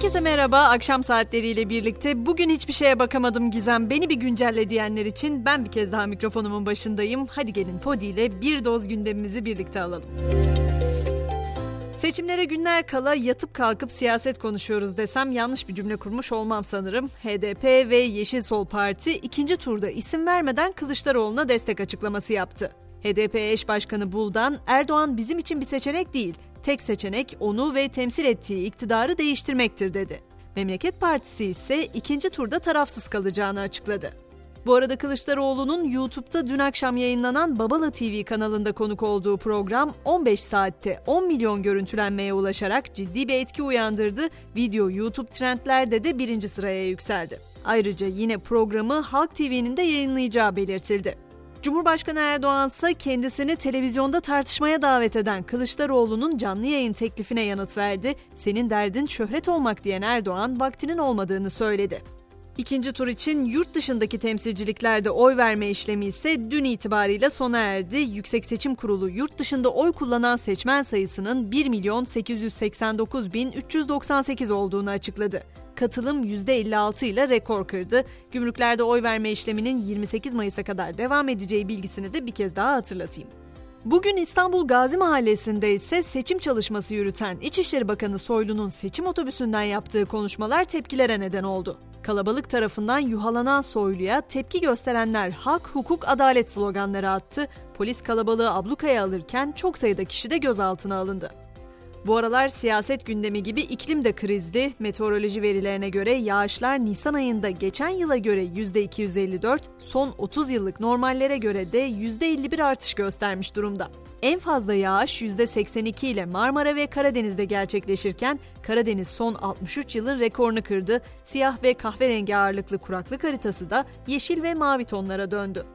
Herkese merhaba. Akşam saatleriyle birlikte bugün hiçbir şeye bakamadım Gizem. Beni bir güncelle diyenler için ben bir kez daha mikrofonumun başındayım. Hadi gelin Podi ile bir doz gündemimizi birlikte alalım. Seçimlere günler kala yatıp kalkıp siyaset konuşuyoruz desem yanlış bir cümle kurmuş olmam sanırım. HDP ve Yeşil Sol Parti ikinci turda isim vermeden Kılıçdaroğlu'na destek açıklaması yaptı. HDP eş başkanı Buldan, Erdoğan bizim için bir seçenek değil, tek seçenek onu ve temsil ettiği iktidarı değiştirmektir dedi. Memleket Partisi ise ikinci turda tarafsız kalacağını açıkladı. Bu arada Kılıçdaroğlu'nun YouTube'da dün akşam yayınlanan Babala TV kanalında konuk olduğu program 15 saatte 10 milyon görüntülenmeye ulaşarak ciddi bir etki uyandırdı. Video YouTube trendlerde de birinci sıraya yükseldi. Ayrıca yine programı Halk TV'nin de yayınlayacağı belirtildi. Cumhurbaşkanı Erdoğan ise kendisini televizyonda tartışmaya davet eden Kılıçdaroğlu'nun canlı yayın teklifine yanıt verdi. Senin derdin şöhret olmak diyen Erdoğan vaktinin olmadığını söyledi. İkinci tur için yurt dışındaki temsilciliklerde oy verme işlemi ise dün itibariyle sona erdi. Yüksek Seçim Kurulu yurt dışında oy kullanan seçmen sayısının 1 milyon 889 bin 398 olduğunu açıkladı. Katılım %56 ile rekor kırdı. Gümrüklerde oy verme işleminin 28 Mayıs'a kadar devam edeceği bilgisini de bir kez daha hatırlatayım. Bugün İstanbul Gazi Mahallesi'nde ise seçim çalışması yürüten İçişleri Bakanı Soylu'nun seçim otobüsünden yaptığı konuşmalar tepkilere neden oldu. Kalabalık tarafından yuhalanan Soylu'ya tepki gösterenler hak, hukuk, adalet sloganları attı. Polis kalabalığı ablukaya alırken çok sayıda kişi de gözaltına alındı. Bu aralar siyaset gündemi gibi iklim de krizli. Meteoroloji verilerine göre yağışlar Nisan ayında geçen yıla göre %254, son 30 yıllık normallere göre de %51 artış göstermiş durumda. En fazla yağış %82 ile Marmara ve Karadeniz'de gerçekleşirken Karadeniz son 63 yılın rekorunu kırdı. Siyah ve kahverengi ağırlıklı kuraklık haritası da yeşil ve mavi tonlara döndü.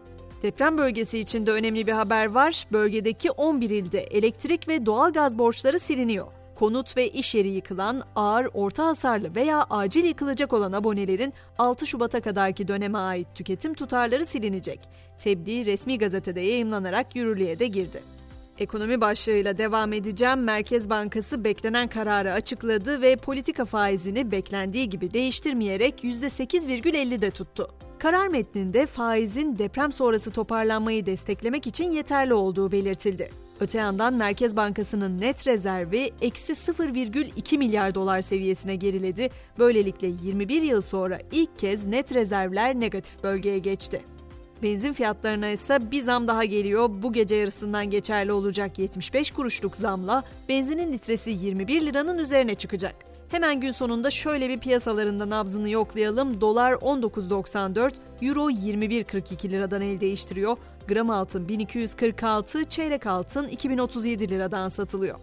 Deprem bölgesi için de önemli bir haber var. Bölgedeki 11 ilde elektrik ve doğalgaz borçları siliniyor. Konut ve iş yeri yıkılan, ağır, orta hasarlı veya acil yıkılacak olan abonelerin 6 Şubat'a kadarki döneme ait tüketim tutarları silinecek. Tebliğ resmi gazetede yayımlanarak yürürlüğe de girdi. Ekonomi başlığıyla devam edeceğim. Merkez Bankası beklenen kararı açıkladı ve politika faizini beklendiği gibi değiştirmeyerek %8,50'de tuttu. Karar metninde faizin deprem sonrası toparlanmayı desteklemek için yeterli olduğu belirtildi. Öte yandan Merkez Bankası'nın net rezervi eksi 0,2 milyar dolar seviyesine geriledi. Böylelikle 21 yıl sonra ilk kez net rezervler negatif bölgeye geçti. Benzin fiyatlarına ise bir zam daha geliyor. Bu gece yarısından geçerli olacak 75 kuruşluk zamla benzinin litresi 21 liranın üzerine çıkacak. Hemen gün sonunda şöyle bir piyasalarında nabzını yoklayalım. Dolar 19.94, Euro 21.42 liradan el değiştiriyor. Gram altın 1246, çeyrek altın 2037 liradan satılıyor.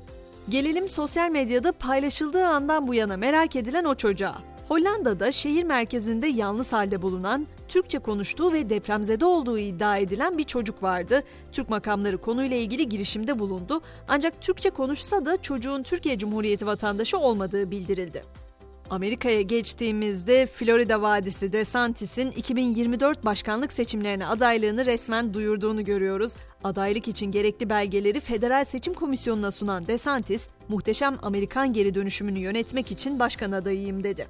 Gelelim sosyal medyada paylaşıldığı andan bu yana merak edilen o çocuğa. Hollanda'da şehir merkezinde yalnız halde bulunan, Türkçe konuştuğu ve depremzede olduğu iddia edilen bir çocuk vardı. Türk makamları konuyla ilgili girişimde bulundu. Ancak Türkçe konuşsa da çocuğun Türkiye Cumhuriyeti vatandaşı olmadığı bildirildi. Amerika'ya geçtiğimizde Florida Vadisi DeSantis'in 2024 başkanlık seçimlerine adaylığını resmen duyurduğunu görüyoruz. Adaylık için gerekli belgeleri Federal Seçim Komisyonu'na sunan DeSantis, muhteşem Amerikan geri dönüşümünü yönetmek için başkan adayıyım dedi.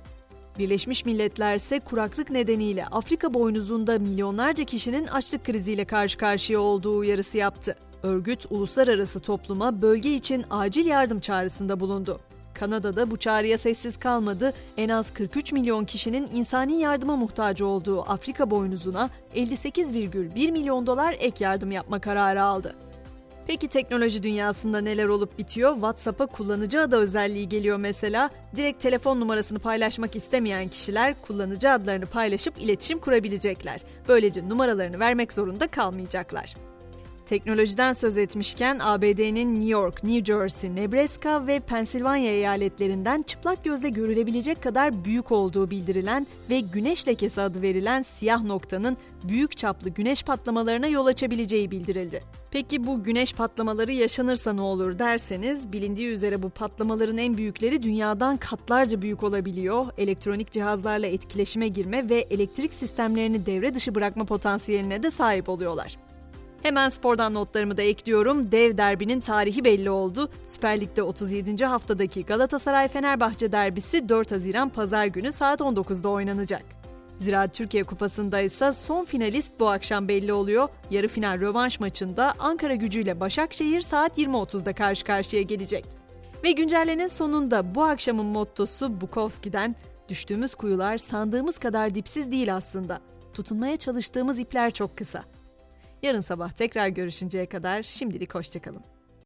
Birleşmiş Milletler ise kuraklık nedeniyle Afrika boynuzunda milyonlarca kişinin açlık kriziyle karşı karşıya olduğu uyarısı yaptı. Örgüt uluslararası topluma bölge için acil yardım çağrısında bulundu. Kanada'da bu çağrıya sessiz kalmadı. En az 43 milyon kişinin insani yardıma muhtaç olduğu Afrika boynuzuna 58,1 milyon dolar ek yardım yapma kararı aldı. Peki teknoloji dünyasında neler olup bitiyor? WhatsApp'a kullanıcı adı özelliği geliyor mesela. Direkt telefon numarasını paylaşmak istemeyen kişiler kullanıcı adlarını paylaşıp iletişim kurabilecekler. Böylece numaralarını vermek zorunda kalmayacaklar. Teknolojiden söz etmişken ABD'nin New York, New Jersey, Nebraska ve Pensilvanya eyaletlerinden çıplak gözle görülebilecek kadar büyük olduğu bildirilen ve güneş lekesi adı verilen siyah noktanın büyük çaplı güneş patlamalarına yol açabileceği bildirildi. Peki bu güneş patlamaları yaşanırsa ne olur derseniz bilindiği üzere bu patlamaların en büyükleri dünyadan katlarca büyük olabiliyor. Elektronik cihazlarla etkileşime girme ve elektrik sistemlerini devre dışı bırakma potansiyeline de sahip oluyorlar. Hemen spordan notlarımı da ekliyorum. Dev derbinin tarihi belli oldu. Süper Lig'de 37. haftadaki Galatasaray-Fenerbahçe derbisi 4 Haziran Pazar günü saat 19'da oynanacak. Ziraat Türkiye Kupası'nda ise son finalist bu akşam belli oluyor. Yarı final rövanş maçında Ankara gücüyle Başakşehir saat 20.30'da karşı karşıya gelecek. Ve güncellenin sonunda bu akşamın mottosu Bukowski'den düştüğümüz kuyular sandığımız kadar dipsiz değil aslında. Tutunmaya çalıştığımız ipler çok kısa. Yarın sabah tekrar görüşünceye kadar şimdilik hoşçakalın.